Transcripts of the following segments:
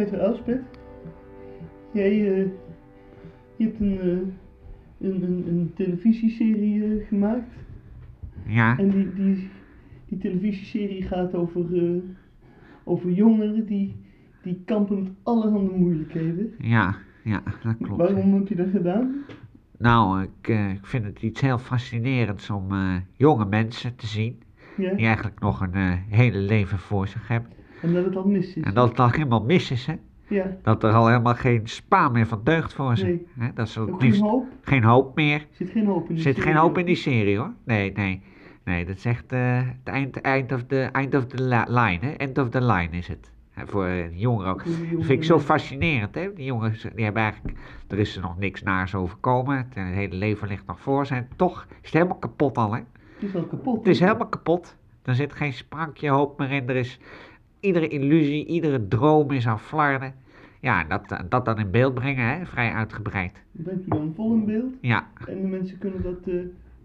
Peter Elspeth, jij eh, je hebt een, eh, een, een, een televisieserie eh, gemaakt. Ja, En die, die, die televisieserie gaat over, over jongeren die, die kampen met allerhande moeilijkheden. ja, ja, dat klopt. Waarom heb je dat gedaan? Nou, ik, ik vind het iets heel fascinerends om jonge mensen te zien Ja? die eigenlijk nog een hele leven voor zich hebben. En dat het al mis is. En dat het al helemaal mis is, hè? Ja, Dat er al helemaal geen spa meer van deugd voor ze. Nee. Hè? Dat ze ook het geen hoop. geen hoop meer. Er zit geen hoop in die zit geen serie. hoop in die serie hoor. Nee, nee. Nee, dat is echt het eind, eind of the, eind of the li- line, hè? End of the line is het. Hè, Voor de jongeren ook. Dat vind ik zo fascinerend, hè? Die jongens, die hebben eigenlijk, er is er nog niks naars overkomen. Het eh, hele leven ligt nog voor ze. En toch is het helemaal kapot al, hè? Het is al kapot. Het is helemaal kapot. Er zit geen sprankje hoop meer in. Er is iedere illusie, iedere droom is aan flarden. Ja, dat, dat dan in beeld brengen, hè? Vrij uitgebreid. Brengt u dan vol in beeld Ja, en de mensen kunnen dat, eh,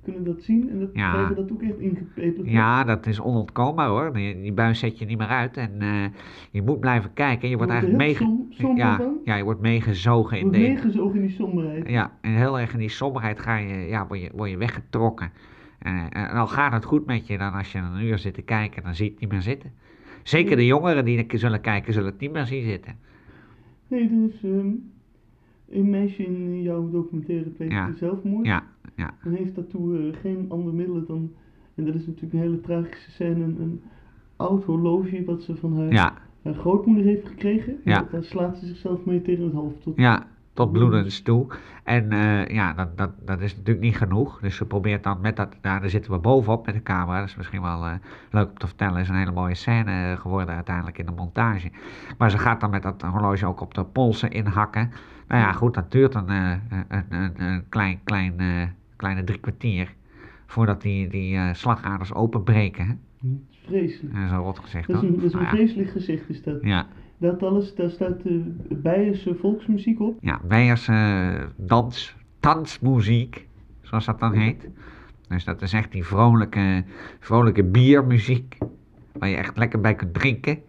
kunnen dat zien en dat Ja. krijgen dat ook echt ingepeperd. ja, dat is onontkoombaar hoor. Die, die buis zet je niet meer uit. En eh, je moet blijven kijken. Je wordt Wordt eigenlijk meege... ja, van? ja, je wordt meegezogen in de... meegezogen in die somberheid. Ja, en heel erg in die somberheid ga je, ja, word, je, word je weggetrokken. Eh, en al gaat het goed met je, dan als je een uur zit te kijken, dan zie je het niet meer zitten. Zeker de jongeren die er zullen kijken, zullen het niet meer zien zitten. Nee, is ehm, een meisje in jouw documentaire pleegt Ja. zelfmoord. Ja, ja, En heeft daartoe eh, geen andere middelen dan, en dat is natuurlijk een hele tragische scène, een, een oud horloge wat ze van haar, ja, haar grootmoeder heeft gekregen. Ja. Daar slaat ze zichzelf mee tegen het hoofd. Tot, ja, tot bloedens toe. En eh, ja, dat, dat, dat is natuurlijk niet genoeg. Dus ze probeert dan met dat, nou, daar zitten we bovenop met de camera. Dat is misschien wel eh, leuk om te vertellen. is een hele mooie scène eh, geworden uiteindelijk in de montage. Maar ze gaat dan met dat horloge ook op de polsen inhakken. Nou ja, goed, dat duurt een, een, een, een klein, klein, kleine drie kwartier. Voordat die, die slagaders openbreken. Hè? Vreselijk. En zo wordt gezegd Dat is een, dat is een Nou ja, vreselijk gezicht is dat. ja, Dat alles, daar staat de Beierse volksmuziek op. ja, Beierse eh, dans, dansmuziek, zoals dat dan heet. Dus dat is echt die vrolijke, vrolijke biermuziek, waar je echt lekker bij kunt drinken.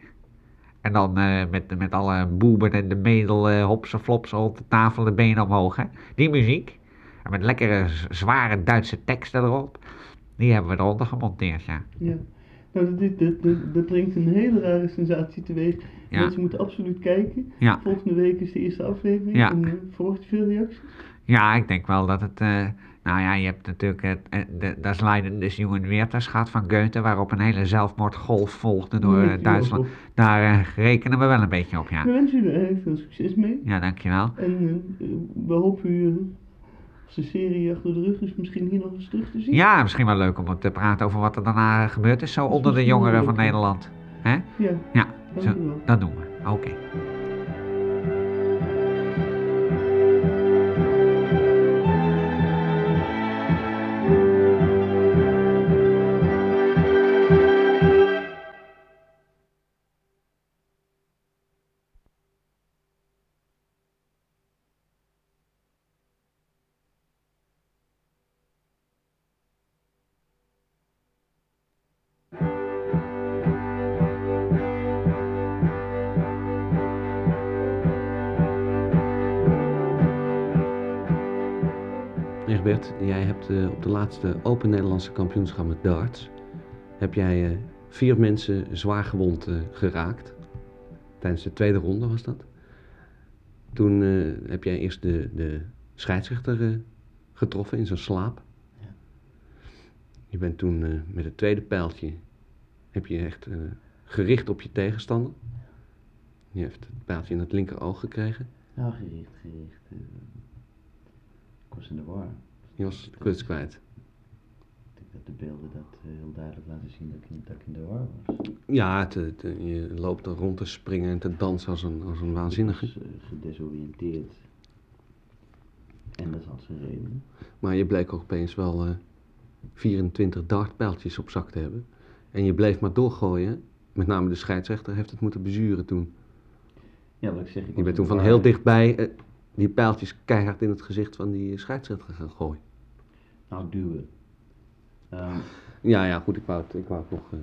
En dan eh, met, met alle boeben en de medel, eh hopsen flopsen op de tafel, de benen omhoog. Hè? Die muziek, en met lekkere zware Duitse teksten erop, die hebben we eronder gemonteerd, ja. Ja. Nou, dat, dat, dat, dat brengt een hele rare sensatie teweeg. Ja. Mensen moeten absoluut kijken. Ja. Volgende week is de eerste aflevering. Ja. En uh, verwacht je veel reacties? Ja, ik denk wel dat het. eh, nou ja, je hebt natuurlijk het, eh, de, Das Leiden des Jungen Werthers gehad van Goethe, waarop een hele zelfmoordgolf volgde door eh, Duitsland. Daar eh, rekenen we wel een beetje op, We ja. wensen jullie er heel veel succes mee. Ja, dankjewel. En eh, we hopen u, eh, als de serie achter de rug is, misschien hier nog eens terug te zien. Ja, misschien wel leuk om te praten over wat er daarna gebeurd is, zo onder de jongeren van. Nederland. Hè? Ja, Ja, dank zo, u wel. dat Egbert, jij hebt eh, op de laatste Open Nederlandse kampioenschap met darts... heb jij eh, vier mensen zwaar gewond eh, geraakt. Tijdens de tweede ronde was dat. Toen heb jij eerst de, de scheidsrechter getroffen in zijn slaap. Ja. Je bent toen met het tweede pijltje... heb je echt gericht op je tegenstander. Je hebt het pijltje in het linker oog gekregen. Ja, gericht, gericht. ik was in de war. Was het kunst kwijt. Ik denk dat de beelden dat eh, heel duidelijk laten zien dat ik, in- dat ik in de war was. Ja, het, je loopt er rond te springen en te dansen als een, als een waanzinnige. Was eh, gedesoriënteerd. En dat had zijn reden. Maar je bleek ook opeens wel eh 24 dartpijltjes op zak te hebben. En je bleef maar doorgooien. Met name de scheidsrechter heeft het moeten bezuren toen. Ja, wat ik zeg, ik Je bent toen de van heel dichtbij eh, die pijltjes keihard in het gezicht van die scheidsrechter gaan gooien. Nou, duwen. Ehm, Ja, ja, goed, ik wou het, ik wou het nog, eh,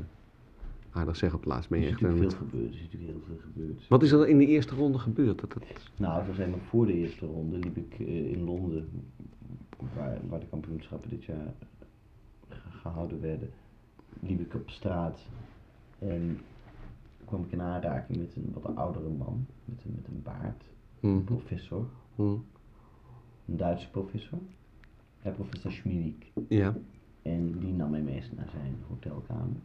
aardig zeggen op het laatst. Ben Er je is echt natuurlijk veel het- gebeurd. Er is natuurlijk heel veel gebeurd. Wat is er in de eerste ronde gebeurd? Dat, dat... Nou, het was helemaal voor de eerste ronde liep ik eh, in Londen, waar, waar de kampioenschappen dit jaar ge- gehouden werden, liep ik op straat en kwam ik in aanraking met een wat oudere man, met een, met een baard, een Mhm. professor, Mhm. een Duitse professor, hè, professor Schmierik. Ja. En die nam mij mee naar zijn hotelkamer.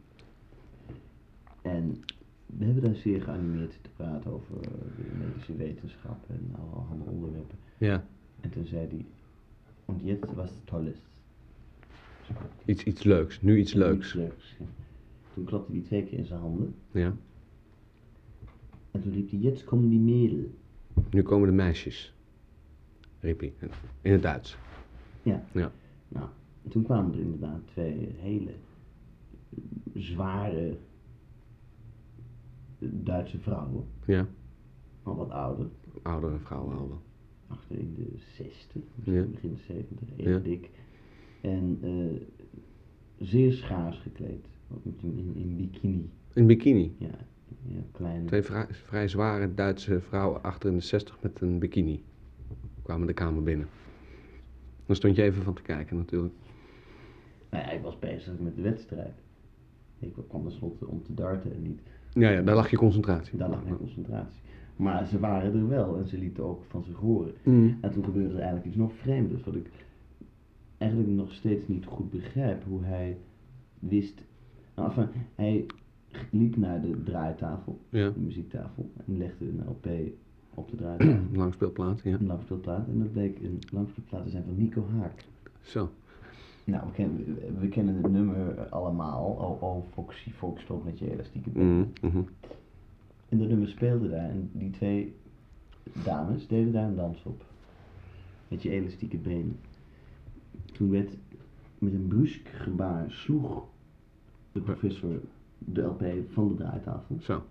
En we hebben daar zeer geanimeerd te praten over de medische wetenschap en allerhande onderwerpen. Ja. En toen zei hij, und jetzt was Tolles. Iets, iets leuks. Nu iets leuks. Iets leuks. ja. Toen klapte hij twee keer in zijn handen. Ja. En toen riep hij, jetzt komen die Mädel. Nu komen de meisjes. Riep hij. In het Duits. Ja. Ja. Nou, en toen kwamen er inderdaad twee hele zware Duitse vrouwen. Ja. Al wat ouder. Oudere vrouwen al wel. achter in de 60, Ja. misschien begin de 70, erg Ja. dik. En eh, zeer schaars gekleed, in, in bikini. Een bikini. Ja, ja kleine. Twee vrij, vrij zware Duitse vrouwen achter in de 60 met een bikini. Kwamen de kamer binnen. Dan stond je even van te kijken natuurlijk. Nou ja, ik was bezig met de wedstrijd. Ik kwam tenslotte om te darten en niet. Ja, ja, daar lag je concentratie. Daar lag mijn concentratie. Maar ze waren er wel en ze lieten ook van zich horen. Mm. En toen gebeurde er eigenlijk iets nog vreemders, wat ik eigenlijk nog steeds niet goed begrijp. Hoe hij wist. Nou, enfin, hij liep naar de draaitafel, Ja. de muziektafel, en legde een LP op de draaitafel. Langspeelplaat, ja. een langspeelplaat. En dat bleek een langspeelplaat te zijn van Nico Haak. Zo. Nou, we kennen, we kennen het nummer allemaal. Oh, oh, Foxy Foxtrot met je elastieke been. Mm, mhm. En dat nummer speelde daar en die twee dames deden daar een dans op. Met je elastieke benen. Toen werd met een brusk gebaar sloeg de professor de LP van de draaitafel. Zo.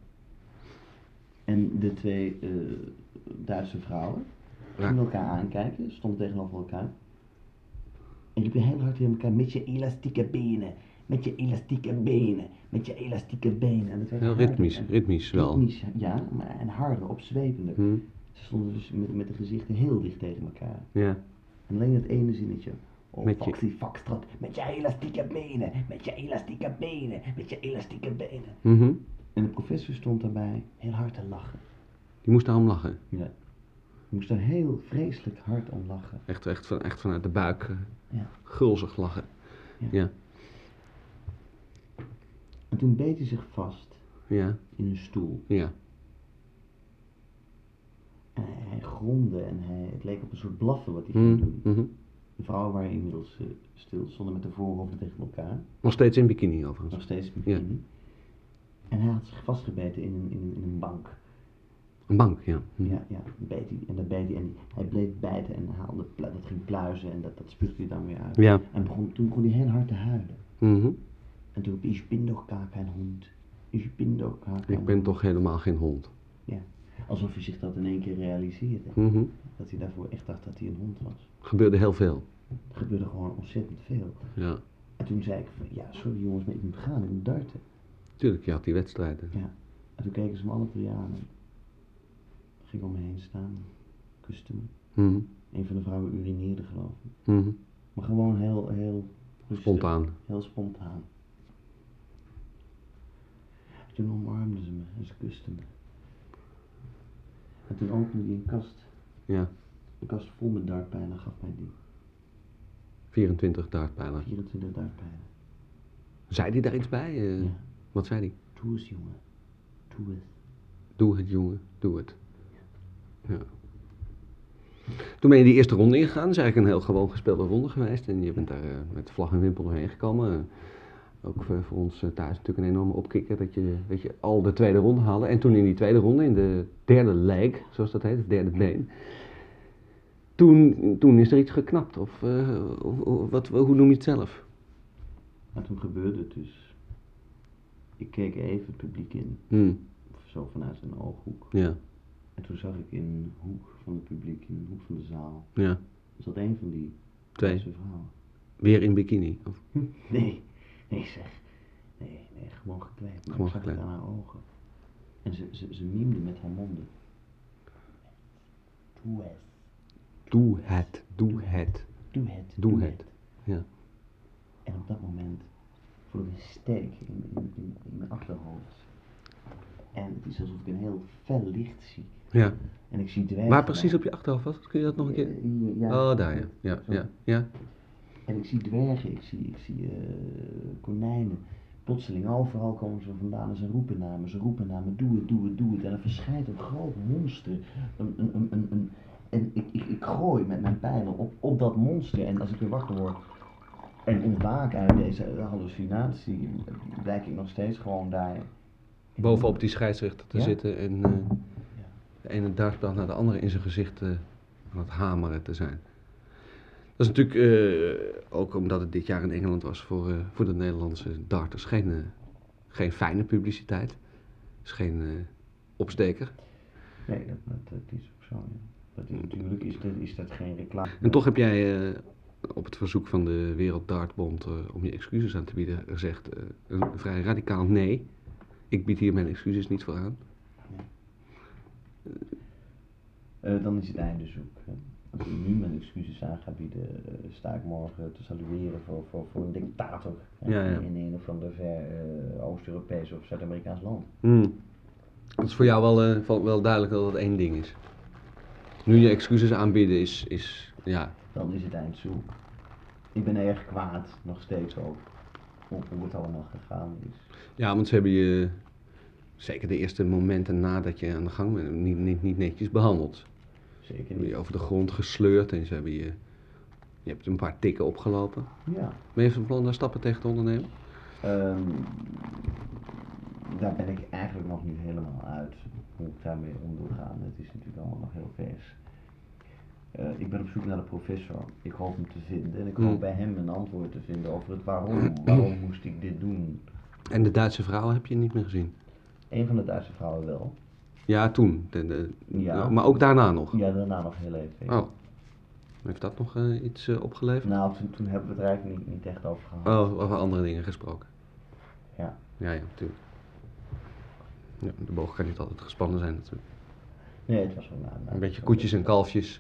En de twee eh, Duitse vrouwen gingen elkaar aankijken, stonden tegenover elkaar. En liepen heel hard tegen elkaar met je elastieke benen. Met je elastieke benen. Met je elastieke benen. En dat werd Heel harder ritmisch, ritmisch wel. Ritmisch, ja, maar en harder, opzwepender. Hm. Ze stonden dus met, met de gezichten heel dicht tegen elkaar. Ja. En alleen het ene zinnetje. Oh, Met je- Foxy Foxtrot, met je elastieke benen, met je elastieke benen, met je elastieke benen. Mhm. En de professor stond daarbij heel hard te lachen. Die moest daarom lachen. Ja. Hij moest er heel vreselijk hard om lachen. Echt, echt, van, echt vanuit de buik. eh, Ja. Gulzig lachen. Ja. Ja. En toen beet hij zich vast Ja. in een stoel. Ja. En hij, gromde en hij, het leek op een soort blaffen wat hij ging Mhm. doen. Mhm. De vrouwen waren inmiddels eh, stil, stonden met de voorhoofden tegen elkaar. Nog steeds in bikini overigens. Nog steeds met Ja. En hij had zich vastgebeten in een, in een, in een bank. Een bank, ja. Mhm. Ja, ja, beet hij, en dat beet hij. En hij bleef bijten en haalde, dat ging pluizen en dat, dat spuugde hij dan weer uit. Ja. En begon, toen begon hij heel hard te huilen. Mhm. En toen riep hij, ik ben toch gar geen hond. Ik ben toch geen Ik ben hond." toch helemaal geen hond. Ja, alsof hij zich dat in één keer realiseerde. Mhm. Dat hij daarvoor echt dacht dat hij een hond was. Gebeurde heel veel. Er gebeurde gewoon ontzettend veel. Ja. En toen zei ik van, ja, sorry jongens, maar ik moet gaan, ik moet darten. Tuurlijk, je had die wedstrijden. Ja. En toen keken ze me alle drie aan. en Ging om me heen staan, kuste me. Mhm. Een van de vrouwen urineerde geloof ik. Mhm. Maar gewoon heel, heel rustig. Spontaan. Heel spontaan. Toen omarmde ze me en ze kuste me. En toen opende hij een kast. Ja. Een kast vol met dartpijlen en gaf mij die. 24 dartpijlen. 24 dartpijlen. Zei die daar iets bij? eh? Ja. Wat zei die? Doe eens jongen. Doe het. Doe het, jongen. Doe het. Ja. Toen ben je die eerste ronde ingegaan. Dat is eigenlijk een heel gewoon gespeelde ronde geweest. En je bent daar eh, met vlag en wimpel doorheen gekomen. Eh, ook voor, voor ons eh, thuis natuurlijk een enorme opkikker dat je, dat je al de tweede ronde haalde. En toen in die tweede ronde, in de derde leg, zoals dat heet, het derde been. Toen, toen is er iets geknapt. Of, eh, of- of wat, hoe noem je het zelf? Maar toen gebeurde het dus. Ik keek even het publiek in. Hm, Zo vanuit een ooghoek. ja, En toen zag ik in een hoek van het publiek, in een hoek van de zaal, ja. zat een van die Twee. Vrouwen. Weer in bikini. Of, Nee, nee zeg. Nee, nee, gewoon gekleed. Maar Gewoon ik zag het gekleed. aan haar ogen. En ze, ze, ze miemde met haar monden. Doe het. Doe het, doe het. Doe het. Doe het. Ja. En op dat moment een steek in, in, in, in mijn achterhoofd. En het is alsof ik een heel fel licht zie. Ja. En ik zie dwergen. Waar precies op je achterhoofd was? Kun je dat nog een keer? Eh, ja. Oh, daar ja. Ja, ja, ja. En ik zie dwergen, ik zie, ik zie eh, konijnen. Plotseling overal komen ze vandaan en ze roepen naar me, ze roepen naar me, doe het, doe het, doe het. En er verschijnt een groot monster. Een, een, een, een, een- en ik, ik, ik gooi met mijn pijlen op, op dat monster. En als ik weer wakker word en ontwaak uit deze hallucinatie, blijk ik nog steeds gewoon daar. Bovenop die scheidsrechter te Ja. zitten en eh, de ene dartpijl naar de andere in zijn gezicht eh, aan het hameren te zijn. Dat is natuurlijk eh, ook omdat het dit jaar in Engeland was voor, voor de Nederlandse darters geen, geen fijne publiciteit. is geen opsteker. Nee, dat, dat, dat is ook zo. Ja. Dat is, natuurlijk is dat, is dat geen reclame. En toch heb jij op het verzoek van de Wereld Dartbond eh, om je excuses aan te bieden gezegd eh, een vrij radicaal nee. Ik bied hier mijn excuses niet voor aan. Eh, dan is het einde zoek. hè. Als ik nu mijn excuses aan ga bieden, sta ik morgen te salueren voor, voor, voor een dictator. hè, Ja, ja. In een of ander ver Oost-Europees of Zuid-Amerikaans land. Hmm. Het is voor jou wel, wel- duidelijk dat het één ding is. Nu je excuses aanbieden is, is ja, Dan is het eind zoek. Ik ben erg kwaad, nog steeds ook, op hoe het allemaal gegaan is. ja, want ze hebben je zeker de eerste momenten nadat je aan de gang bent niet, niet, niet netjes behandeld. Ze Zeker hebben niet. je over de grond gesleurd en ze hebben je, je hebt een paar tikken opgelopen. Ja. Ben je van plan daar stappen tegen te ondernemen? Ehm, daar ben ik eigenlijk nog niet helemaal uit hoe ik daarmee om wil gaan. Het is natuurlijk allemaal nog heel vers. Eh, ik ben op zoek naar de professor. Ik hoop hem te vinden en ik hoop Hmm. bij hem een antwoord te vinden over het waarom. Waarom moest ik dit doen? En de Duitse vrouw heb je niet meer gezien? Een van de Duitse vrouwen wel. Ja, toen. De- de- Ja. Maar ook daarna nog? Ja, daarna nog heel even. Oh. Heeft dat nog eh, iets eh, opgeleverd? Nou, toen, toen hebben we het er eigenlijk niet, niet echt over gehad. Oh, over andere dingen gesproken. Ja. Ja, ja, natuurlijk. Ja, de boog kan niet altijd gespannen zijn natuurlijk. Nee, het was wel na, Een beetje koetjes en kalfjes,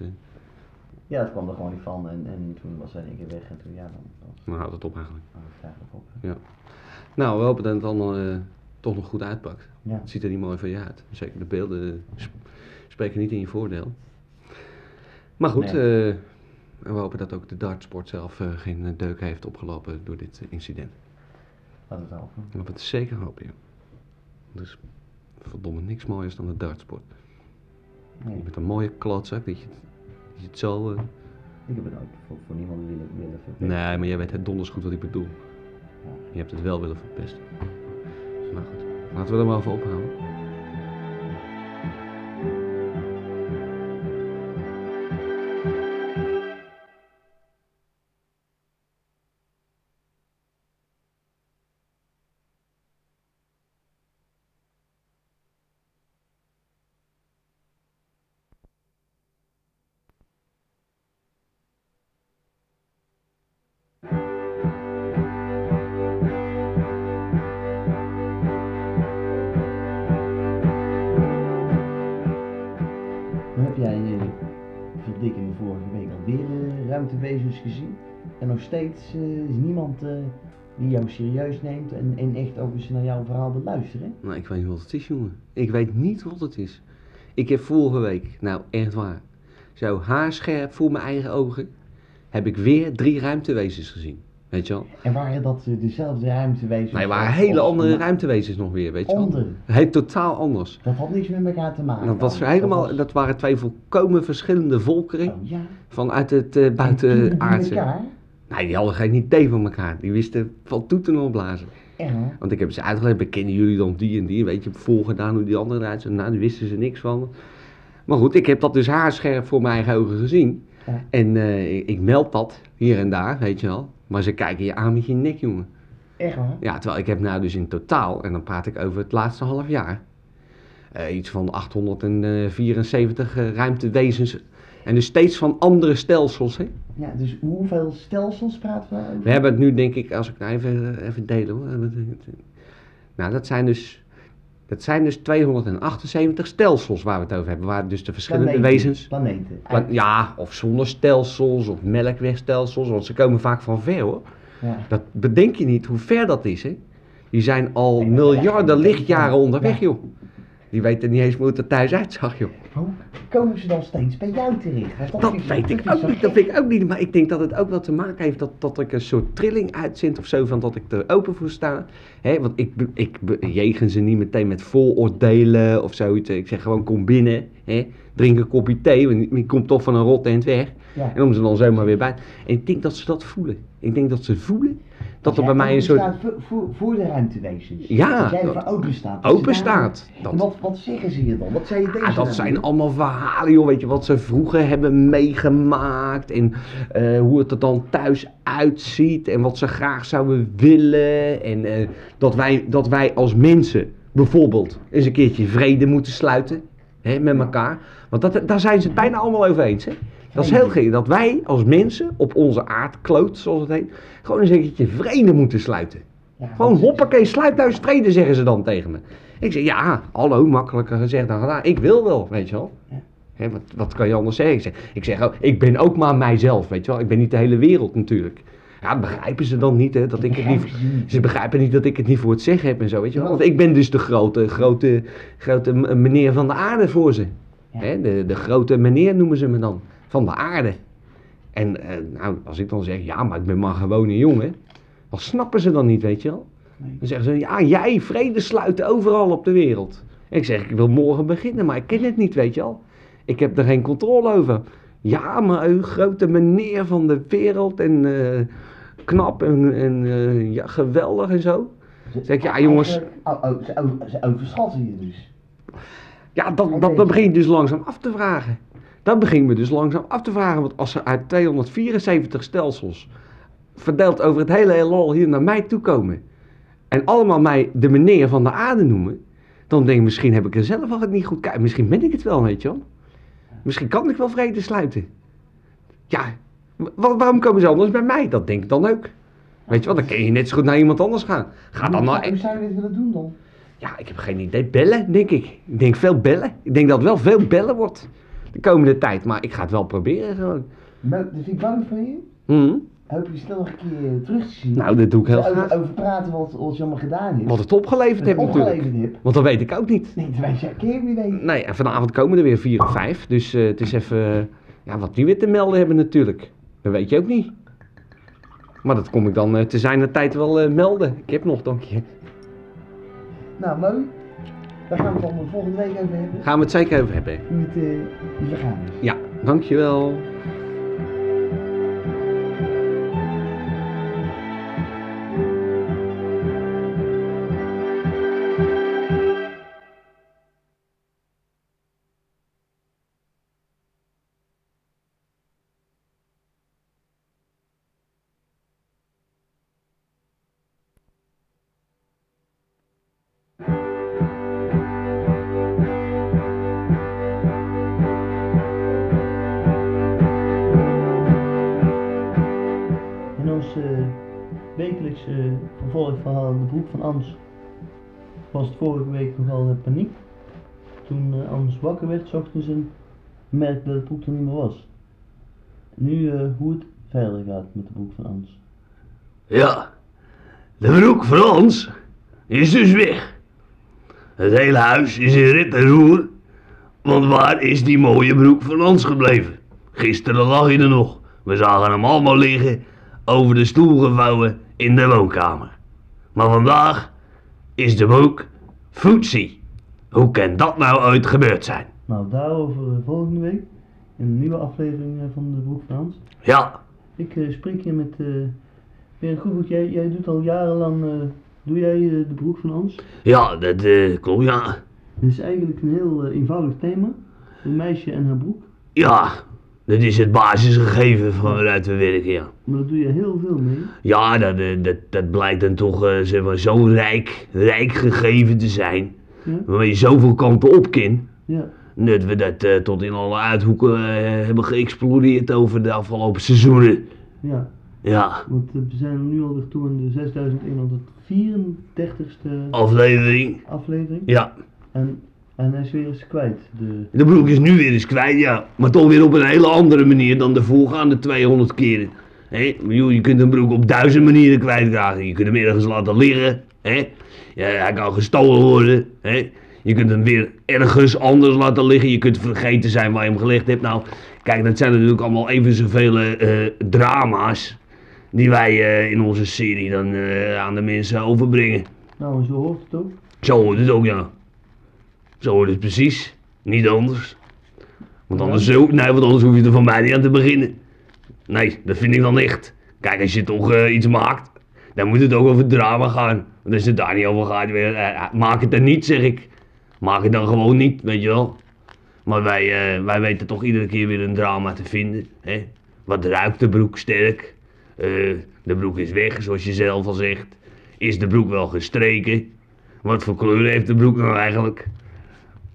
Ja, het kwam er gewoon niet van en, en toen was hij in één keer weg en toen, ja, dan dan dan houdt het op eigenlijk. houdt het eigenlijk op. Nou, we hopen dat het allemaal eh, toch nog goed uitpakt. Ja. Het ziet er niet mooi van je uit. Zeker de beelden sp- spreken niet in je voordeel. Maar goed, Nee. eh, we hopen dat ook de dartsport zelf eh, geen deuk heeft opgelopen door dit incident. Laten we het hopen. We hebben het zeker hopen, ja. Dus verdomme niks mooiers dan de dartsport. Nee. Met een mooie klotzak, dat je, je het zo... eh, Ik heb het nooit voor, voor niemand willen, willen verpesten. Nee, maar jij weet het donders goed wat ik bedoel. Ja. Je hebt het wel willen verpesten. Maar goed, laten we er maar over ophouden. Steeds eh, is niemand eh, die jou serieus neemt en, en echt ook eens naar jouw verhaal wil luisteren. Nou, ik weet niet wat het is, jongen. Ik weet niet wat het is. Ik heb vorige week, nou echt waar, zo haarscherp voor mijn eigen ogen, heb ik weer drie ruimtewezens gezien. Weet je wel? En waren dat eh, dezelfde ruimtewezens? Nee, waren hele andere maar ruimtewezens nog weer, weet je wel? Andere? Heel totaal anders. Dat had niks met elkaar te maken. Dat, was helemaal, was- dat waren twee volkomen verschillende volkeren Oh, ja. vanuit het die buitenaardse. Nee, die hadden geen idee van elkaar. Die wisten van toeten opblazen. Waar? Want ik heb ze uitgelegd, bekennen jullie dan die en die? Weet je, voorgedaan hoe die andere eruit zag. Nou, daar wisten ze niks van. Maar goed, ik heb dat dus haarscherp voor mijn eigen ogen gezien. Ja. En eh, ik, ik meld dat hier en daar, weet je wel. Maar ze kijken je aan met je nek, jongen. Echt waar? Ja, terwijl ik heb nou dus in totaal, en dan praat ik over het laatste half jaar, eh, iets van 874 eh, ruimtewezens En dus steeds van andere stelsels. Hè? Ja, dus hoeveel stelsels praten we over? We hebben het nu, denk ik, als ik nou even, even delen hoor. Nou, dat zijn dus. Dat zijn dus 278 stelsels waar we het over hebben. Waar dus de verschillende Planeten, wezens. Planeten. Pla- Ja, of zonnestelsels of melkwegstelsels. Want ze komen vaak van ver hoor. Ja. Dat bedenk je niet hoe ver dat is, hè? Die zijn al miljarden ja, lichtjaren ja. onderweg, joh. Die weten niet eens hoe het er thuis uitzag, joh. Hoe komen ze dan steeds bij jou terecht? Dat weet ik ook niet, dat vind ik ook niet. Maar ik denk dat het ook wel te maken heeft dat, dat ik een soort trilling uitzend of zo, van dat ik er open voor sta. Hè, want ik, ik bejegen ze niet meteen met vooroordelen of zoiets. Ik zeg gewoon, kom binnen, hè, drink een kopje thee, want je komt toch van een rot eind weg. Ja. En om ze dan zomaar weer bij. En ik denk dat ze dat voelen. Ik denk dat ze voelen dat er bij mij een soort Voor, voor, voor de ruimtewezens. Ja, Dat jij ervoor open staat. Open staat. Dat- En wat, wat zeggen ze je dan? Wat zei je deze Ah, dat zijn allemaal verhalen, joh. Weet je wat ze vroeger hebben meegemaakt. En eh, hoe het er dan thuis uitziet. En wat ze graag zouden willen. En eh, dat, wij, dat wij als mensen bijvoorbeeld eens een keertje vrede moeten sluiten. Hè, met elkaar. Want dat, daar zijn ze het bijna allemaal over eens. Hè? Dat is heel gek. Dat wij als mensen op onze aardkloot, zoals het heet. Gewoon eens een keertje vrede moeten sluiten. Ja, Gewoon hoppakee, sluit nou eens vrede, zeggen ze dan tegen me. Ik zeg, ja, hallo, makkelijker gezegd dan gedaan. Ik wil wel, weet je wel. Ja. Wat, wat kan je anders zeggen? Ik zeg, ik zeg ik ben ook maar mijzelf, weet je wel. Ik ben niet de hele wereld natuurlijk. Ja, dat begrijpen ze dan niet, hè. Dat ik het niet, ze begrijpen niet dat ik het niet voor het zeggen heb en zo, weet je wel. Want ik ben dus de grote, grote, grote meneer van de aarde voor ze. Ja. De, de grote meneer noemen ze me dan, van de aarde. En eh, nou, als ik dan zeg, ja, maar ik ben maar gewoon een jongen. Dan snappen ze dan niet, weet je wel. Nee. Dan zeggen ze, ja, jij vrede sluiten overal op de wereld. Ik zeg, ik wil morgen beginnen, maar ik ken het niet, weet je wel. Ik heb er geen controle over. Ja, maar u grote meneer van de wereld en eh, knap en, en eh, ja, geweldig en zo. Ze- Zeg ik, ja, jongens. Oh, oh, ze, ze overschatten je dus. Ja, dat, dat, dat begin je dus langzaam af te vragen. Dat begin me dus langzaam af te vragen. Want als ze uit 274 stelsels verdeeld over het hele heelal hier naar mij toe komen. En allemaal mij de meneer van de aarde noemen. Dan denk ik, misschien heb ik er zelf al het niet goed kijken. Misschien ben ik het wel, weet je wel. Misschien kan ik wel vrede sluiten. Ja, wa- waarom komen ze anders bij mij? Dat denk ik dan ook. Weet je wel, dan kun je net zo goed naar iemand anders gaan. Ga dan naar... Hoe zou je dit willen doen dan? Ja, ik heb geen idee. Bellen, denk ik. Ik denk veel bellen. Ik denk dat het wel veel bellen wordt de komende tijd. Maar ik ga het wel proberen gewoon. Vind ik bang van je. Hm? Hoop je snel nog een keer terug te zien. Nou, dat doe ik heel over, graag. over praten wat, wat je allemaal gedaan hebt. Wat het opgeleverd je natuurlijk. hebt. Want dat weet ik ook niet. Nee, dat weet je keer wie weet. Nee, en vanavond komen er weer vier of vijf. Dus eh, het is even... eh, ja, wat die weer te melden hebben natuurlijk. Dat weet je ook niet. Maar dat kom ik dan eh, te zijn de tijd wel eh, melden. Ik heb nog, dank je. Nou, mooi. Daar gaan we het dan volgende week over hebben. Gaan we het zeker over hebben. Het gegaan is. Ja, dankjewel. De Broek van Ans was het vorige week nogal in paniek. Toen eh, Ans wakker werd, ochtends en merkte dat het broek er niet meer was. Nu eh, hoe het verder gaat met de broek van Ans. Ja, de broek Frans is dus weg. Het hele huis is in rit en roer. Want waar is die mooie broek van ons gebleven? Gisteren lag hij er nog. We zagen hem allemaal liggen, over de stoel gevouwen in de woonkamer. Maar vandaag is de broek Footsie. Hoe kan dat nou ooit gebeurd zijn? Nou, daarover eh, volgende week in een nieuwe aflevering eh, van De Broek van Ans. Ja, Ik eh, spreek hier met uh, Ben Goedboek. Jij, jij doet al jarenlang, doe jij De Broek van Ans? ja, dat klopt, ja. Het is eigenlijk een heel eenvoudig thema. Een meisje en haar broek. Ja, dat is het basisgegeven van waaruit we werken, ja. Maar daar doe je heel veel mee. Ja, dat, eh, dat, dat blijkt dan toch eh, zeg maar, zo rijk, rijk gegeven te zijn. Ja? Waarmee je zoveel kanten op kan. Ja. dat we dat eh, tot in alle uithoeken hebben geëxplodeerd over de afgelopen seizoenen. Ja, Ja, want we zijn nu alweer toe aan de 6134ste aflevering. aflevering. Ja, En, en hij is weer eens kwijt. De, de broek is nu weer eens kwijt, ja. Maar toch weer op een hele andere manier dan de voorgaande 200 keren. Bedoel, Je kunt een broek op duizend manieren kwijtraken. Je kunt hem ergens laten liggen. Ja, hij kan gestolen worden. Je kunt hem weer ergens anders laten liggen. Je kunt vergeten zijn waar je hem gelegd hebt. Nou, kijk, dat zijn natuurlijk allemaal even zoveel eh, drama's. Die wij eh, in onze serie dan eh, aan de mensen overbrengen. nou, zo hoort het ook. Zo hoort het ook, ja. Zo hoort het precies. Niet anders. Want anders, zo, nee, want anders hoef je er van mij niet aan te beginnen. Nee, dat vind ik dan echt. Kijk, als je toch eh, iets maakt, dan moet het ook over drama gaan. Want als het daar niet over gaat, weer, eh, maak het dan niet, zeg ik. Maak het dan gewoon niet, weet je wel. Maar wij, eh, wij weten toch iedere keer weer een drama te vinden. Hè? Wat ruikt de broek sterk? De broek is weg, zoals je zelf al zegt. Is de broek wel gestreken? Wat voor kleur heeft de broek nou eigenlijk?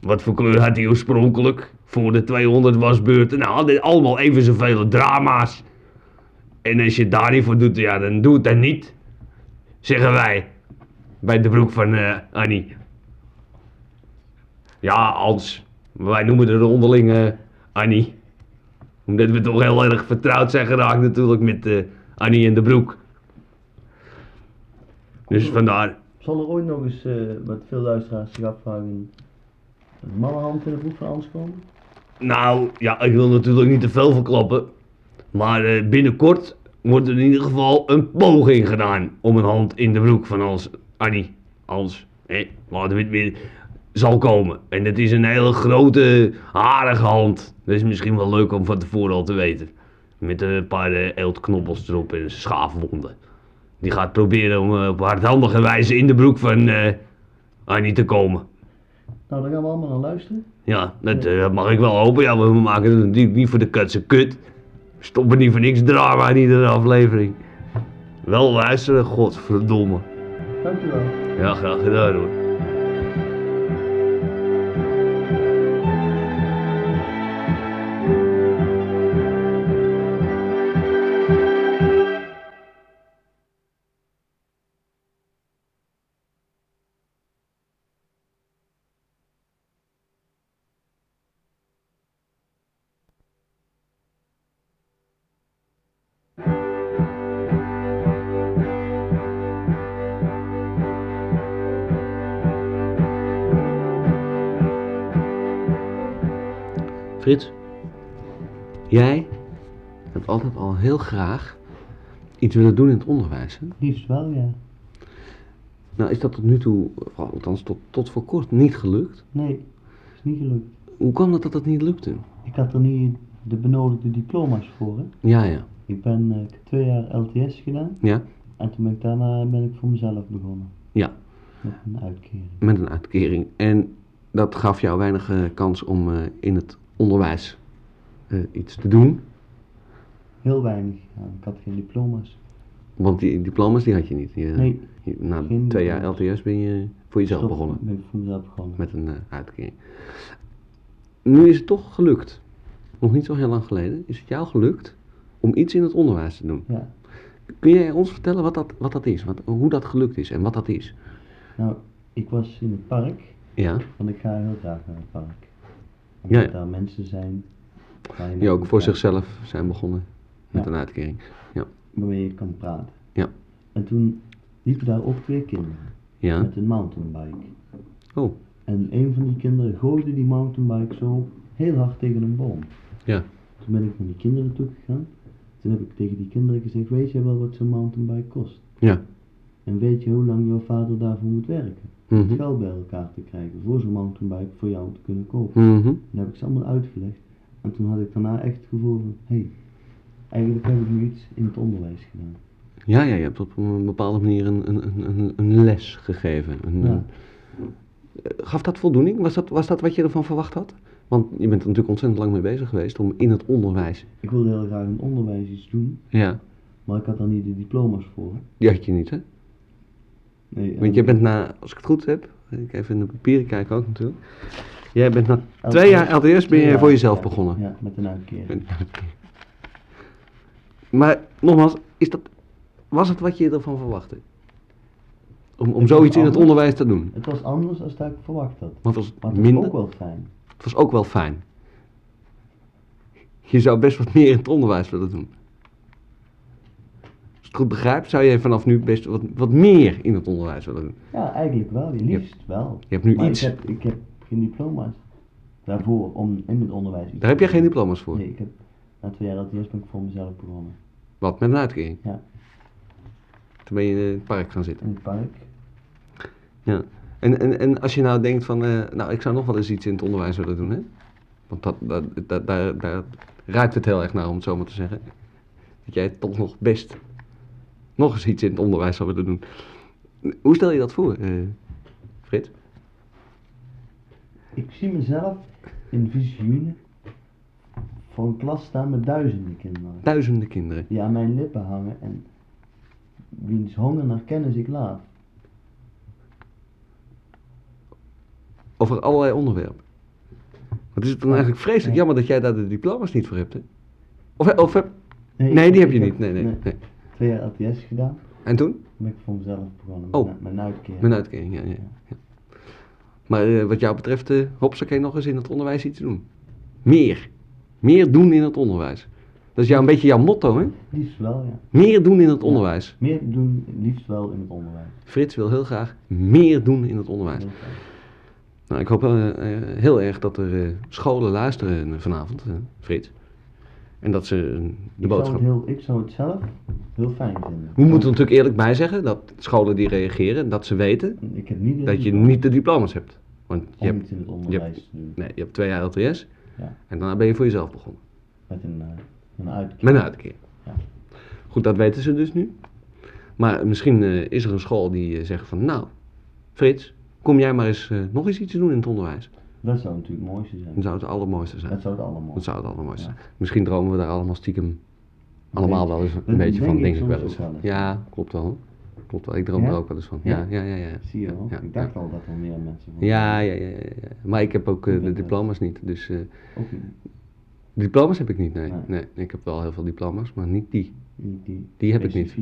Wat voor kleur had hij oorspronkelijk? Voor de 200 wasbeurten. Nou, allemaal even zoveel drama's. En als je daar niet voor doet, ja, dan doe het dan niet. Zeggen wij. Bij de broek van eh, Annie. Ja, Ans. Wij noemen haar onderling eh, Annie. Omdat we toch heel erg vertrouwd zijn geraakt natuurlijk met eh, Annie en de broek. Dus vandaar. Zal er ooit nog eens, wat veel luisteraars zich afvragen, mannenhand in de broek van Ans komen? Nou, ja, ik wil natuurlijk niet te veel verklappen. Maar eh, binnenkort wordt er in ieder geval een poging gedaan om een hand in de broek van ons, Annie, Hans, hè, laten we het weer, zal komen. En het is een hele grote, harige hand. Dat is misschien wel leuk om van tevoren al te weten. Met een paar eh, eeltknoppels erop en schaafwonden. Die gaat proberen om eh, op hardhandige wijze in de broek van Annie te komen. Nou, daar gaan we allemaal naar luisteren. Ja, dat eh, mag ik wel hopen. Ja, we maken het natuurlijk niet voor de kutse kut. We stoppen niet voor niks drama in iedere aflevering. Wel luisteren, godverdomme. Dankjewel. Ja, graag gedaan hoor. Frits, jij hebt altijd al heel graag iets willen doen in het onderwijs. Hè? Liefst wel, ja. Nou is dat tot nu toe, althans tot, tot voor kort, niet gelukt. Nee, is niet gelukt. Hoe kwam dat dat dat niet lukte? Ik had er niet de benodigde diploma's voor, hè. Ja, ja. Ik ben eh, twee jaar LTS gedaan Ja? en toen ben ik daarna ben ik voor mezelf begonnen. Ja, Met een uitkering. met een uitkering. En dat gaf jou weinig eh, kans om eh, in het onderwijs eh, iets te doen. Heel weinig. Ja, ik had geen diploma's. Want die diploma's die had je niet. Je, Nee, je- na twee jaar. LTS ben je voor jezelf stop, begonnen. Ben ik voor mezelf begonnen. Met een eh, uitkering. Nu is het toch gelukt. Nog niet zo heel lang geleden is het jou gelukt om iets in het onderwijs te doen. Ja. Kun jij ons vertellen wat dat, wat dat is? Wat, hoe dat gelukt is en wat dat is? Nou, ik was in het park, Ja, want ik ga heel graag naar het park. Ja, Omdat ja. daar mensen zijn je die ook voor zichzelf zijn begonnen met Ja. een uitkering. Ja. Waarmee je kan praten. Ja. En toen liepen daar ook twee kinderen Ja. met een mountainbike. Oh, En een van die kinderen gooide die mountainbike zo heel hard tegen een boom. ja. Toen ben ik naar die kinderen toe gegaan. Toen heb ik tegen die kinderen gezegd, weet jij wel wat zo'n mountainbike kost? Ja. En weet je hoe lang jouw vader daarvoor moet werken? Om Mhm. het geld bij elkaar te krijgen voor zo'n mountainbike voor jou te kunnen kopen. Mhm. Dat heb ik ze allemaal uitgelegd. En toen had ik daarna echt het gevoel van, hé, hey, eigenlijk heb ik nu iets in het onderwijs gedaan. Ja, ja, je hebt op een bepaalde manier een, een, een- een, les gegeven. Een, Ja. Eh, gaf dat voldoening? Was dat, was dat wat je ervan verwacht had? Want je bent er natuurlijk ontzettend lang mee bezig geweest om in het onderwijs. Ik wilde heel graag in het onderwijs iets doen, Ja, maar ik had daar niet de diploma's voor. die had je niet, hè? Nee, Want en- je bent na, als ik het goed heb, ik even in de papieren kijken ook natuurlijk. Jij bent na LTS. twee jaar LTS ben je voor jezelf ja. begonnen. Ja, met een uitkering. Maar nogmaals, is dat, was het wat je ervan verwachtte? Om, om Het zoiets in was het onderwijs te doen? Het was anders dan dat ik verwacht had. Het was Maar het was minder? ook wel fijn. Het was ook wel fijn. Je zou best wat meer in het onderwijs willen doen. Het goed begrijp, zou je vanaf nu best wat, wat meer in het onderwijs willen doen. Ja, eigenlijk wel. Je liefst wel. Je hebt nu maar iets. Ik heb, ik heb geen diploma's daarvoor om in het onderwijs Daar heb jij geen diploma's voor. Nee, ik heb na twee jaar LTS ben ik voor mezelf begonnen. Wat, met een uitkering? Ja. Toen ben je in het park gaan zitten. In het park. Ja. En, en, en als je nou denkt van, eh, nou ik zou nog wel eens iets in het onderwijs willen doen, hè? Want dat, dat, dat, daar, daar ruikt het heel erg naar, om het zo maar te zeggen. Dat jij toch nog best nog eens iets in het onderwijs zou willen doen. Hoe stel je dat voor, eh Frits? Ik zie mezelf in visioenen voor een klas staan met duizenden kinderen. Duizenden kinderen. Die aan mijn lippen hangen en wiens honger naar kennis ik laat. Over allerlei onderwerpen. Wat is het dan eigenlijk vreselijk Ja. jammer dat jij daar de diploma's niet voor hebt, hè? Of, of heb- Nee, nee, die heb je niet. Nee, nee, nee. Twee jaar LTS gedaan. En toen? Toen ben ik voor mezelf begonnen met, Oh. met een uitkering. Mijn uitkering, ja. ja, ja. Maar eh, wat jou betreft, eh hopsakee nog eens in het onderwijs iets doen. Meer. Meer doen in het onderwijs. Dat is jou een beetje jouw motto, hè? Liefst wel, ja. Meer doen in het Ja. onderwijs. Meer doen, liefst wel in het onderwijs. Frits wil heel graag meer doen in het onderwijs. Nou, ik hoop eh, heel erg dat er scholen luisteren vanavond, Frits. En dat ze eh, de Ik boodschap... heel, ik zou het zelf heel fijn vinden. We moeten er natuurlijk eerlijk bij zeggen dat scholen die reageren, dat ze weten Ik heb niet de dat je niet de diploma's hebt. Want je hebt, iets in het onderwijs nee, je hebt twee jaar LTS Ja. en daarna ben je voor jezelf begonnen. Met een, eh een uitkering. Met een uitkeer. Ja. Goed, dat weten ze dus nu. Maar misschien eh, is er een school die zegt van, nou, Frits, kom jij maar eens nog eens iets doen in het onderwijs. Dat zou natuurlijk het mooiste zijn. Dan zou het allermooiste zijn. Dat zou het allemaal. Dat zou het allermooiste zijn. Misschien dromen we daar allemaal stiekem allemaal wel eens een Dat beetje van, denk ik wel eens. wel eens. Ja, klopt wel. Klopt wel. Ik droom Ja? er ook wel eens van. Ja, Ja? ja, ja. ja. Zie je wel. Ja, ik dacht al dat er meer mensen van Ja, ja, ja. Maar ik heb ook eh, de dat- diploma's niet. Dus eh, Ook niet. diploma's heb ik niet, nee. Nee. nee. Ik heb wel heel veel diploma's, maar niet die. Die, die, Die heb ik niet.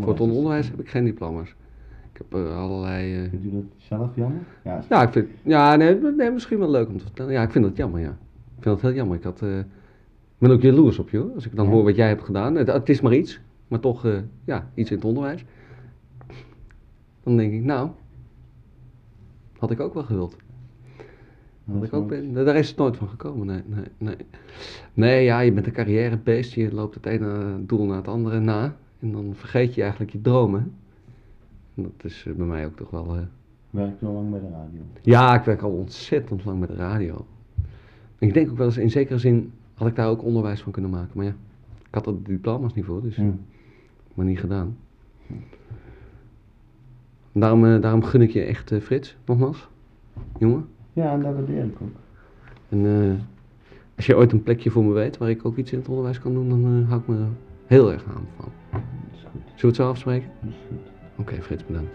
voor het onderwijs heb ik geen diploma's. Ik heb eh, allerlei... eh, Vindt u dat zelf jammer? Ja, Ja, ik vind, ja nee, nee, misschien wel leuk om te vertellen. Ja, ik vind dat jammer, ja. Ik vind dat heel jammer. Ik had, ik ben ook jaloers op je hoor. Als ik dan Ja. hoor wat jij hebt gedaan. Het, het is maar iets, maar toch, ja, iets in het onderwijs. Dan denk ik, nou, had ik ook wel gewild. Had ik ook, ben, daar is het nooit van gekomen, nee, nee, nee. Nee, ja, je bent een carrièrebeest. Je loopt het ene doel naar het andere na. En dan vergeet je eigenlijk je dromen. Dat is eh, bij mij ook toch wel... eh, Werkt zo lang bij de radio. ja, ik werk al ontzettend lang met de radio. En ik denk ook wel eens, in zekere zin had ik daar ook onderwijs van kunnen maken. Maar ja, ik had er de diploma's niet voor, dus Hm. maar niet gedaan. Daarom, eh, daarom gun ik je echt, eh, Frits, nogmaals. Jongen. Ja, en dat waardeer ik ook. En als je ooit een plekje voor me weet waar ik ook iets in het onderwijs kan doen, dan hou ik me heel erg aan van. Dat is goed. Zullen we het zo afspreken? Dat is goed. Oké, Frits, bedankt.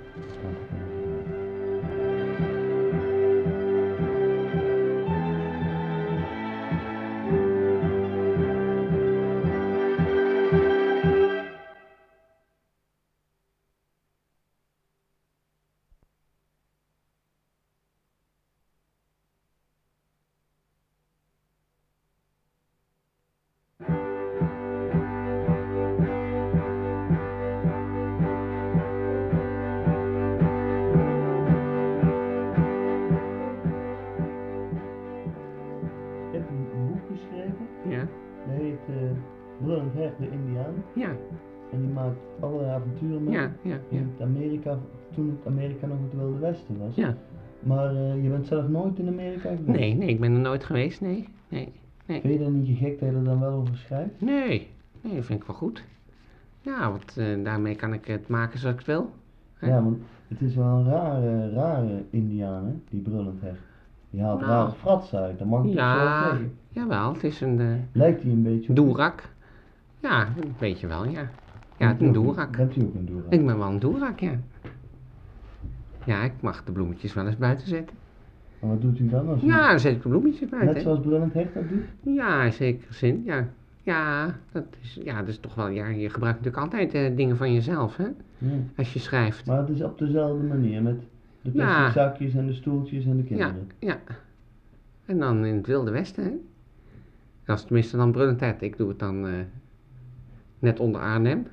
Amerika nog het Wilde Westen was. ja. Maar eh, je bent zelf nooit in Amerika geweest? Nee, nee, ik ben er nooit geweest, nee. Nee, Vind je dat niet gek dat je er dan wel over schrijft? nee, nee dat vind ik wel goed. Ja, want eh, daarmee kan ik het maken zoals ik het wil. Ja. Ja, want het is wel een rare, rare Indiaan, hè, die brullend hert. Die haalt Nou. rare frats uit, dat mag ik toch zo Ja, zeggen. jawel, het is een eh Lijkt hij een beetje op... doerak. Ja, een beetje wel, ja. Ja, een doerak. Bent u ook een doerak? Ik ben wel een doerak, ja. Ja, ik mag de bloemetjes wel eens buiten zetten. En wat doet u dan als u... Ja, dan zet ik de bloemetjes Net buiten. zoals Brullend Hecht dat doet? Ja, in zekere zin, ja. Ja, dat is, ja, dat is toch wel, ja, je gebruikt natuurlijk altijd eh, dingen van jezelf, hè, Ja. als je schrijft. Maar het is op dezelfde manier met de plastic Ja. zakjes en de stoeltjes en de Ja, kinderen. ja. En dan in het Wilde Westen, hè. Dat is tenminste dan Brullendheid. Ik doe het dan eh, net onder Arnhem.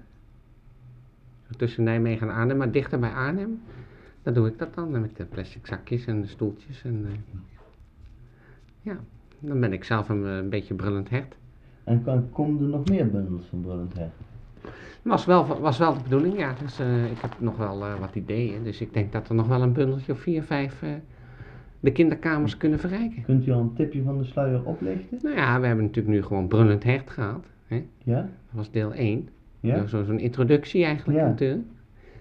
Tussen Nijmegen en Arnhem, maar dichter bij Arnhem. Dan doe ik dat dan met de plastic zakjes en de stoeltjes. En, eh, ja, dan ben ik zelf een, eh, een beetje brullend hert. En kan, komen er nog meer bundels van Brullend Hecht? Was wel, was wel de bedoeling, ja. Dus eh, ik heb nog wel wat ideeën. Dus ik denk dat er nog wel een bundeltje of vier, vijf de kinderkamers kunnen verrijken. Kunt u al een tipje van de sluier oplichten? Nou ja, we hebben natuurlijk nu gewoon brullend hert gehad. Hè? Ja? Dat was deel 1. Ja? Zo- Zo'n introductie eigenlijk Ja. natuurlijk.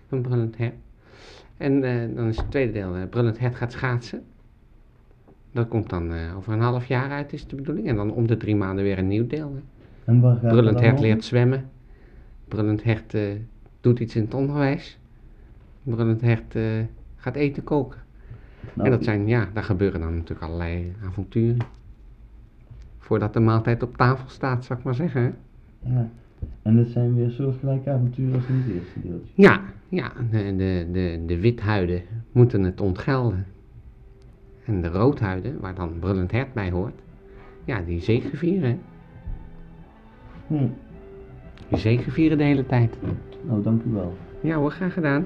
Van brullend hert. En eh, dan is het tweede deel, eh, brullend hert gaat schaatsen. Dat komt dan eh, over een half jaar uit, is de bedoeling. En dan om de drie maanden weer een nieuw deel. Hè? En waar gaat het Brullend hert leert zwemmen. Brullend hert doet iets in het onderwijs. Brullend hert gaat eten koken. Nou, en dat zijn, ja, daar gebeuren dan natuurlijk allerlei avonturen. Voordat de maaltijd op tafel staat, zou ik maar zeggen. Hè? Ja. En dat zijn weer soortgelijke avonturen als in het eerste deeltje. Ja, ja de, de, de, de withuiden moeten het ontgelden. En de roodhuiden, waar dan brullend hert bij hoort, ja, die zegevieren. Hm. Die zegevieren de hele tijd. Nou, dank u wel. Ja hoor, graag gedaan.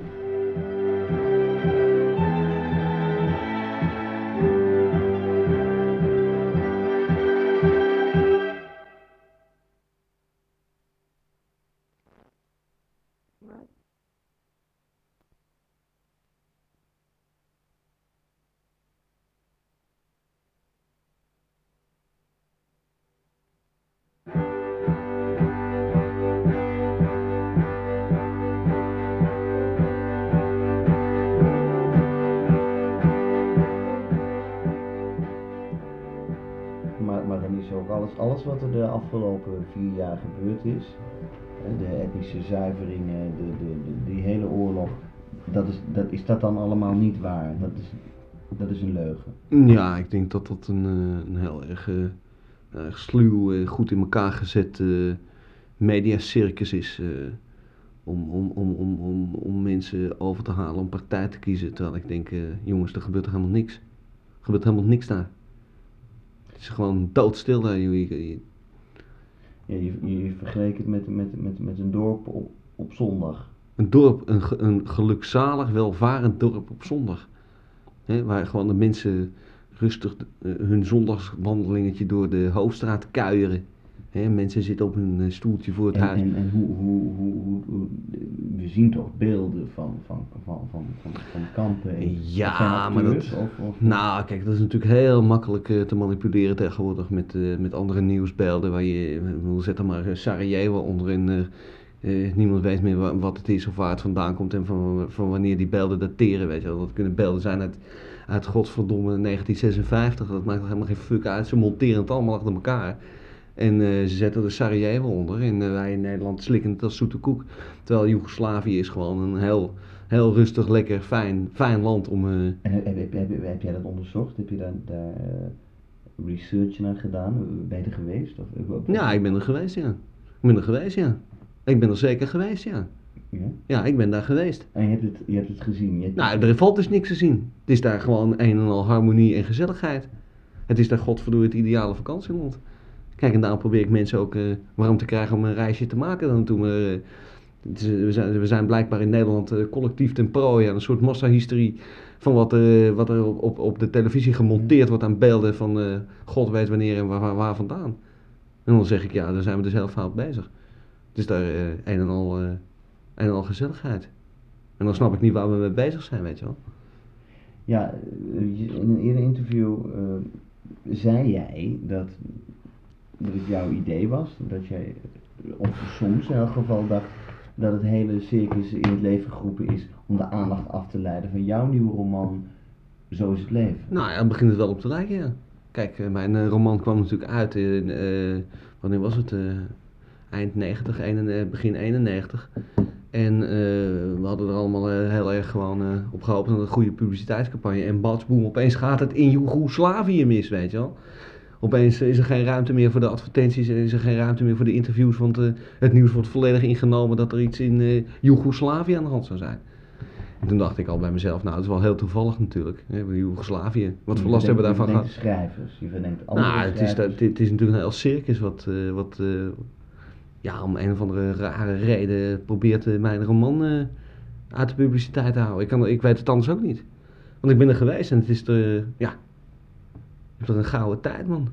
De afgelopen vier jaar gebeurd is, hè, de etnische zuiveringen, de, de, de- die hele oorlog, dat is, dat, is dat dan allemaal niet waar? Dat is, dat is een leugen. Ja, ik denk dat dat een, eh, een heel erg, eh, sluw, eh, goed in elkaar gezet eh mediacircus is. eh, om, om, om, om, om, om mensen over te halen om partij te kiezen. Terwijl ik denk, eh, jongens, er gebeurt er helemaal niks. Er gebeurt helemaal niks daar. Het is gewoon doodstil daar. Je- je- Ja, je, je vergeleek het met, met, met, met een dorp op, op zondag. Een dorp, een, een gelukzalig, welvarend dorp op zondag. Waar gewoon de mensen rustig eh, hun zondagswandelingetje door de hoofdstraat kuieren. Hè, mensen zitten op hun eh, stoeltje voor het En, huis. en, en hoe, hoe, hoe, we zien toch beelden van, van, van, van, van, van kampen. En, Ja, maar dat- acteurs Of, of, Nou, kijk, dat is natuurlijk heel makkelijk eh, te manipuleren tegenwoordig met, eh, met andere nieuwsbeelden. Waar je, zet er maar Sarajevo onderin. niemand weet meer wa- wat het is of waar het vandaan komt en van, van wanneer die beelden dateren. Weet je wel. Dat kunnen beelden zijn uit, uit godverdomme 1956. Dat maakt helemaal geen fuck uit. Ze monteren het allemaal achter elkaar. En eh, ze zetten er Sarajevo onder. En eh, wij in Nederland slikken het als zoete koek. Terwijl Joegoslavië is gewoon een heel, heel rustig, lekker, fijn, fijn land om... eh, En heb, heb, heb, heb jij dat onderzocht? Heb je daar, daar research naar gedaan? Ben je er geweest? Of, Ja, ik ben er geweest, ja. Ik ben er geweest, ja. Ik ben er zeker geweest, ja. Ja? Ja, ik ben daar geweest. En je hebt het, je hebt het gezien? Je hebt Nou, er valt dus niks te zien. Het is daar gewoon een en al harmonie en gezelligheid. Het is daar godverdorie het ideale vakantieland. Kijk, en daarom probeer ik mensen ook eh, warm te krijgen om een reisje te maken dan toen we... eh, eh, we, zijn, we zijn blijkbaar in Nederland collectief ten prooi aan een soort massahysterie van wat, wat er op, op, op de televisie gemonteerd wordt aan beelden van god weet wanneer en waar, waar, vandaan. En dan zeg ik, ja, dan zijn we dus heel fout bezig. Het is daar eh, een, en al, een en al gezelligheid. En dan snap ik niet waar we mee bezig zijn, weet je wel. Ja, in een eerder interview zei jij dat, dat het jouw idee was, dat jij, of soms in elk geval dacht, dat het hele circus in het leven geroepen is om de aandacht af te leiden van jouw nieuwe roman, Zo is het leven. Nou ja, begint het wel op te lijken, ja. Kijk, eh, mijn eh, roman kwam natuurlijk uit in, eh, wanneer was het? eh, eind 90, 91, begin 91. En eh, we hadden er allemaal eh, heel erg gewoon eh, op gehoopt op een goede publiciteitscampagne. En batsboom, opeens gaat het in Joegoslavië mis, weet je wel. Opeens is er geen ruimte meer voor de advertenties en is er geen ruimte meer voor de interviews. Want eh, het nieuws wordt volledig ingenomen dat er iets in eh Joegoslavië aan de hand zou zijn. En toen dacht ik al bij mezelf, nou, dat is wel heel toevallig natuurlijk. Hè, Joegoslavië, wat voor Je last hebben we daarvan je gehad? verdenkt schrijvers, je verdenkt andere Nou, het is, dat- het is natuurlijk een heel circus wat, eh, wat ja, om een of andere rare reden probeert mijn roman uit de publiciteit te houden. Ik, kan, ik weet het anders ook niet. Want ik ben er geweest en het is de, ja, het is toch een gouden tijd, man.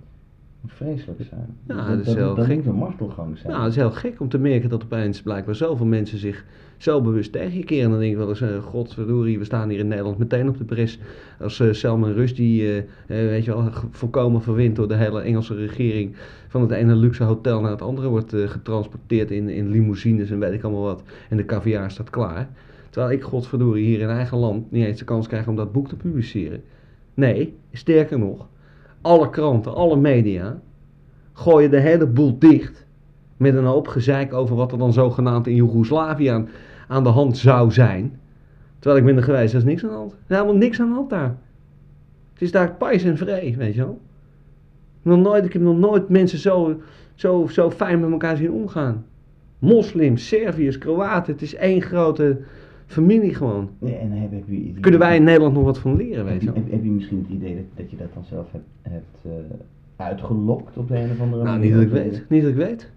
vreselijk zijn. Ja, dat, dat is dat, heel dat gek. een martelgang zijn. Nou, het is heel gek om te merken dat opeens blijkbaar zoveel mensen zich zo bewust tegen je keren. En dan denk ik wel eens, uh, godverdorie, we staan hier in Nederland meteen op de bres. Als eh, Salman Rushdie, eh, eh, weet je wel, volkomen verwend door de hele Engelse regering van het ene luxe hotel naar het andere wordt getransporteerd in, in limousines en weet ik allemaal wat. En de caviar staat klaar. Terwijl ik, godverdorie, hier in eigen land niet eens de kans krijg om dat boek te publiceren. Nee, sterker nog, alle kranten, alle media gooien de hele boel dicht. Met een hoop gezeik over wat er dan zogenaamd in Joegoslavië aan, aan de hand zou zijn. Terwijl ik ben geweest, er is niks aan de hand. Er is helemaal niks aan de hand daar. Het is daar pais en vree, weet je wel. Nooit, ik heb nog nooit mensen zo, zo, zo fijn met elkaar zien omgaan. Moslims, Serviërs, Kroaten, het is één grote familie gewoon. Ja, en heb, heb je, het Kunnen wij in Nederland nog wat van leren, weet heb, je heb, heb je misschien het idee dat, dat je dat dan zelf hebt, hebt eh, uitgelokt op de een of andere Nou, manier? niet dat ik Of, weet. Niet dat ik weet.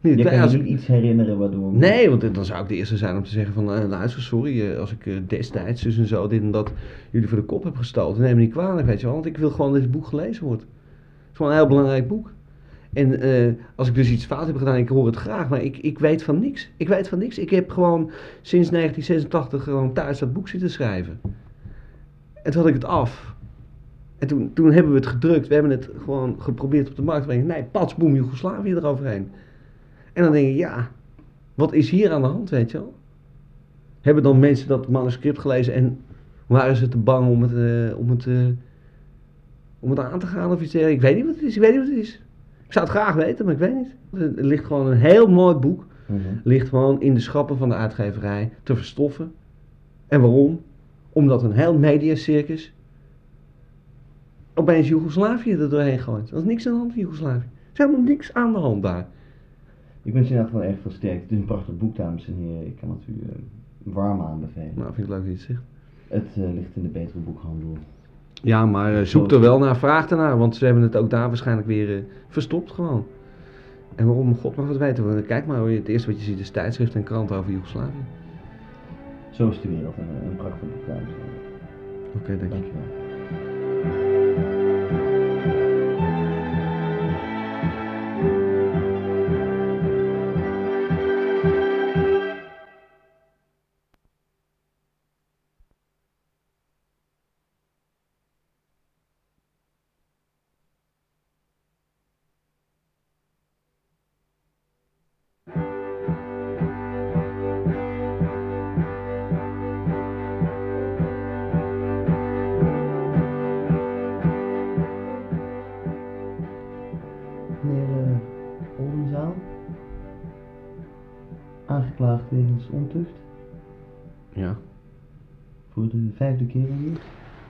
Niet Je dat ik weet. kan Als je ik- niet iets herinneren waardoor... Nee, want dan zou ik de eerste zijn om te zeggen van, eh, luister, sorry, als ik destijds dus en zo dit en dat jullie voor de kop heb gestoten, neem me niet kwalijk, weet je wel, want ik wil gewoon dat dit boek gelezen wordt. Het is gewoon een heel belangrijk boek. En eh, als ik dus iets fout heb gedaan, ik hoor het graag, maar ik, ik weet van niks. Ik weet van niks. Ik heb gewoon sinds 1986 gewoon thuis dat boek zitten schrijven. En toen had ik het af. En toen, toen hebben we het gedrukt. We hebben het gewoon geprobeerd op de markt te brengen. Nee, pats, boem, Joegoslavië eroverheen. En dan denk je, ja, wat is hier aan de hand, weet je wel? Hebben dan mensen dat manuscript gelezen en waren ze te bang om het, eh, om het, eh, om het aan te gaan of iets dergelijks? Ik weet niet wat het is, ik weet niet wat het is. Ik zou het graag weten, maar ik weet niet. Er ligt gewoon een heel mooi boek, Mhm. ligt gewoon in de schappen van de uitgeverij te verstoffen. En waarom? Omdat een heel mediacircus opeens Joegoslavië er doorheen gooit. Er is niks aan de hand in Joegoslavië. Er is helemaal niks aan de hand daar. Ik wens je in ieder geval erg veel sterkte. Het is een prachtig boek, dames en heren. Ik kan het u eh, warm aanbevelen. Nou, vind ik leuk dat je het zegt. Het eh, ligt in de betere boekhandel. Ja, maar eh, zoek er wel naar, vraag ernaar, want ze hebben het ook daar waarschijnlijk weer eh, verstopt gewoon. En waarom, god mag het weten. want Kijk maar, het eerste wat je ziet is tijdschrift en krant over Joegoslavië. Zo is de wereld. Een, een prachtig boek, dames en heren. Oké, dank je.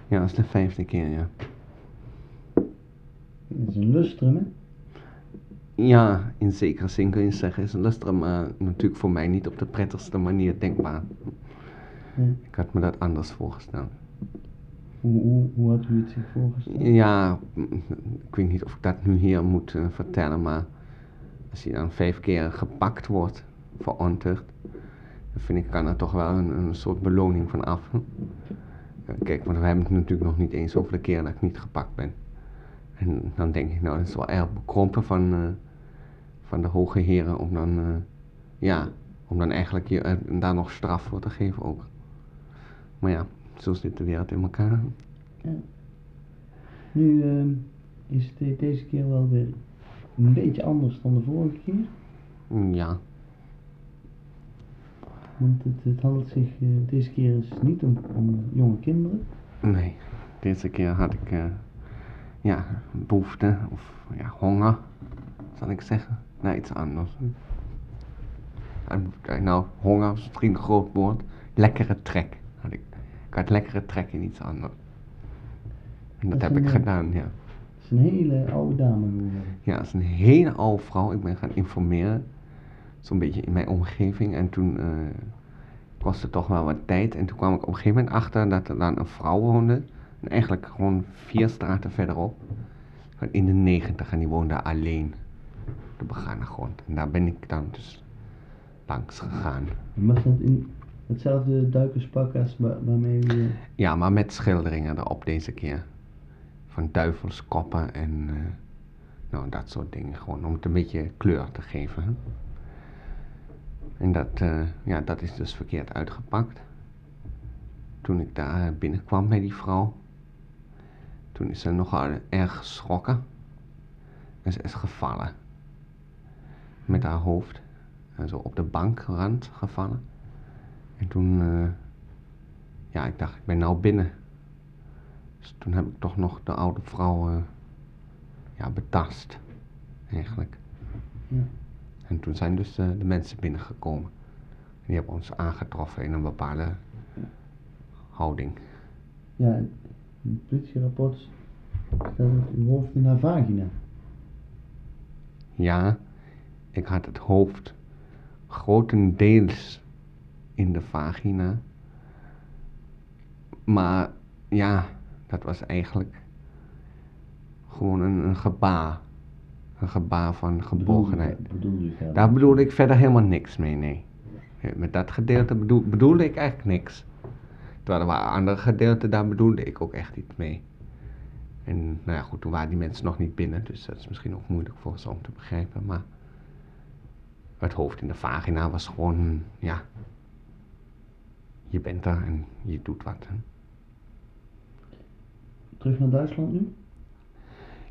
Ja, dat is de vijfde keer, ja. Dat is een lustrum, hè? Ja, in zekere zin kun je zeggen, is een lustrum, maar natuurlijk voor mij niet op de prettigste manier denkbaar. Ja. Ik had me dat anders voorgesteld. Hoe, hoe, hoe had u het zich voorgesteld? Ja, ik weet niet of ik dat nu hier moet eh, vertellen, maar als hij dan vijf keer gepakt wordt voor ontucht, dan vind ik, kan er toch wel een, een soort beloning van af. Kijk, want we hebben het natuurlijk nog niet eens over de keer dat ik niet gepakt ben. En dan denk ik, nou, dat is wel erg bekrompen van, eh, van de hoge heren om dan, eh, ja, om dan eigenlijk je, eh, daar nog straf voor te geven ook. Maar ja, zo zit de wereld in elkaar. Nu ehm, is het de- deze keer wel weer een beetje anders dan de vorige keer. Ja, Want het, het handelt zich eh, deze keer dus niet om, om jonge kinderen. Nee, deze keer had ik eh, ja, behoefte of ja, honger, zal ik zeggen, naar iets anders. En, eh, nou, honger is misschien een groot woord. Lekkere trek. Had ik, ik had lekkere trek in iets anders. En dat Dat heb is ik eh, gedaan, ja. Het is een hele oude dame geworden. Ja, het is een hele oude vrouw. Ik ben gaan informeren. Zo'n beetje in mijn omgeving. En toen eh, kostte toch wel wat tijd. En toen kwam ik op een gegeven moment achter dat er dan een vrouw woonde. En eigenlijk gewoon vier straten verderop. Van in de negentig. En die woonde alleen. Op de begane grond. En daar ben ik dan dus langs gegaan. Was dat in hetzelfde duikerspak als wa- waarmee we... Ja, maar met schilderingen erop deze keer. Van duivelskoppen en eh, nou, dat soort dingen. Gewoon om het een beetje kleur te geven. hè. En dat, eh, ja, dat is dus verkeerd uitgepakt. Toen ik daar binnenkwam bij die vrouw, toen is ze nogal erg geschrokken. En ze is gevallen. Met haar hoofd. En zo op de bankrand gevallen. En toen, eh, ja, ik dacht, ik ben nou binnen. Dus toen heb ik toch nog de oude vrouw, eh, ja, betast. Eigenlijk. Ja. En toen zijn dus de mensen binnengekomen. En die hebben ons aangetroffen in een bepaalde houding. Ja, in het politierapport staat het uw hoofd in haar vagina. Ja, ik had het hoofd grotendeels in de vagina. Maar ja, dat was eigenlijk gewoon een, een gebaar. Een gebaar van gebogenheid. Daar bedoelde ik verder helemaal niks mee, nee. Met dat gedeelte bedoel, bedoelde ik eigenlijk niks. Terwijl er waren andere gedeelten, daar bedoelde ik ook echt iets mee. En nou ja, goed, toen waren die mensen nog niet binnen, dus dat is misschien ook moeilijk voor ze om te begrijpen. Maar het hoofd in de vagina was gewoon, ja, je bent er en je doet wat. Hè. Terug naar Duitsland nu?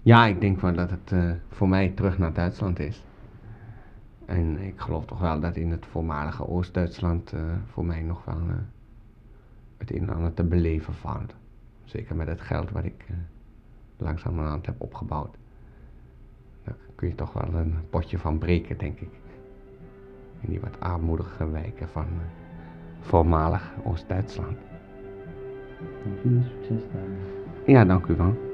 Ja, ik denk wel dat het eh, voor mij terug naar Duitsland is. En ik geloof toch wel dat in het voormalige Oost-Duitsland eh, voor mij nog wel eh, het een en ander te beleven valt. Zeker met het geld wat ik langzamerhand heb opgebouwd. Daar kun je toch wel een potje van breken, denk ik. In die wat armoedige wijken van voormalig Oost-Duitsland. Veel succes daar. Ja, dank u wel.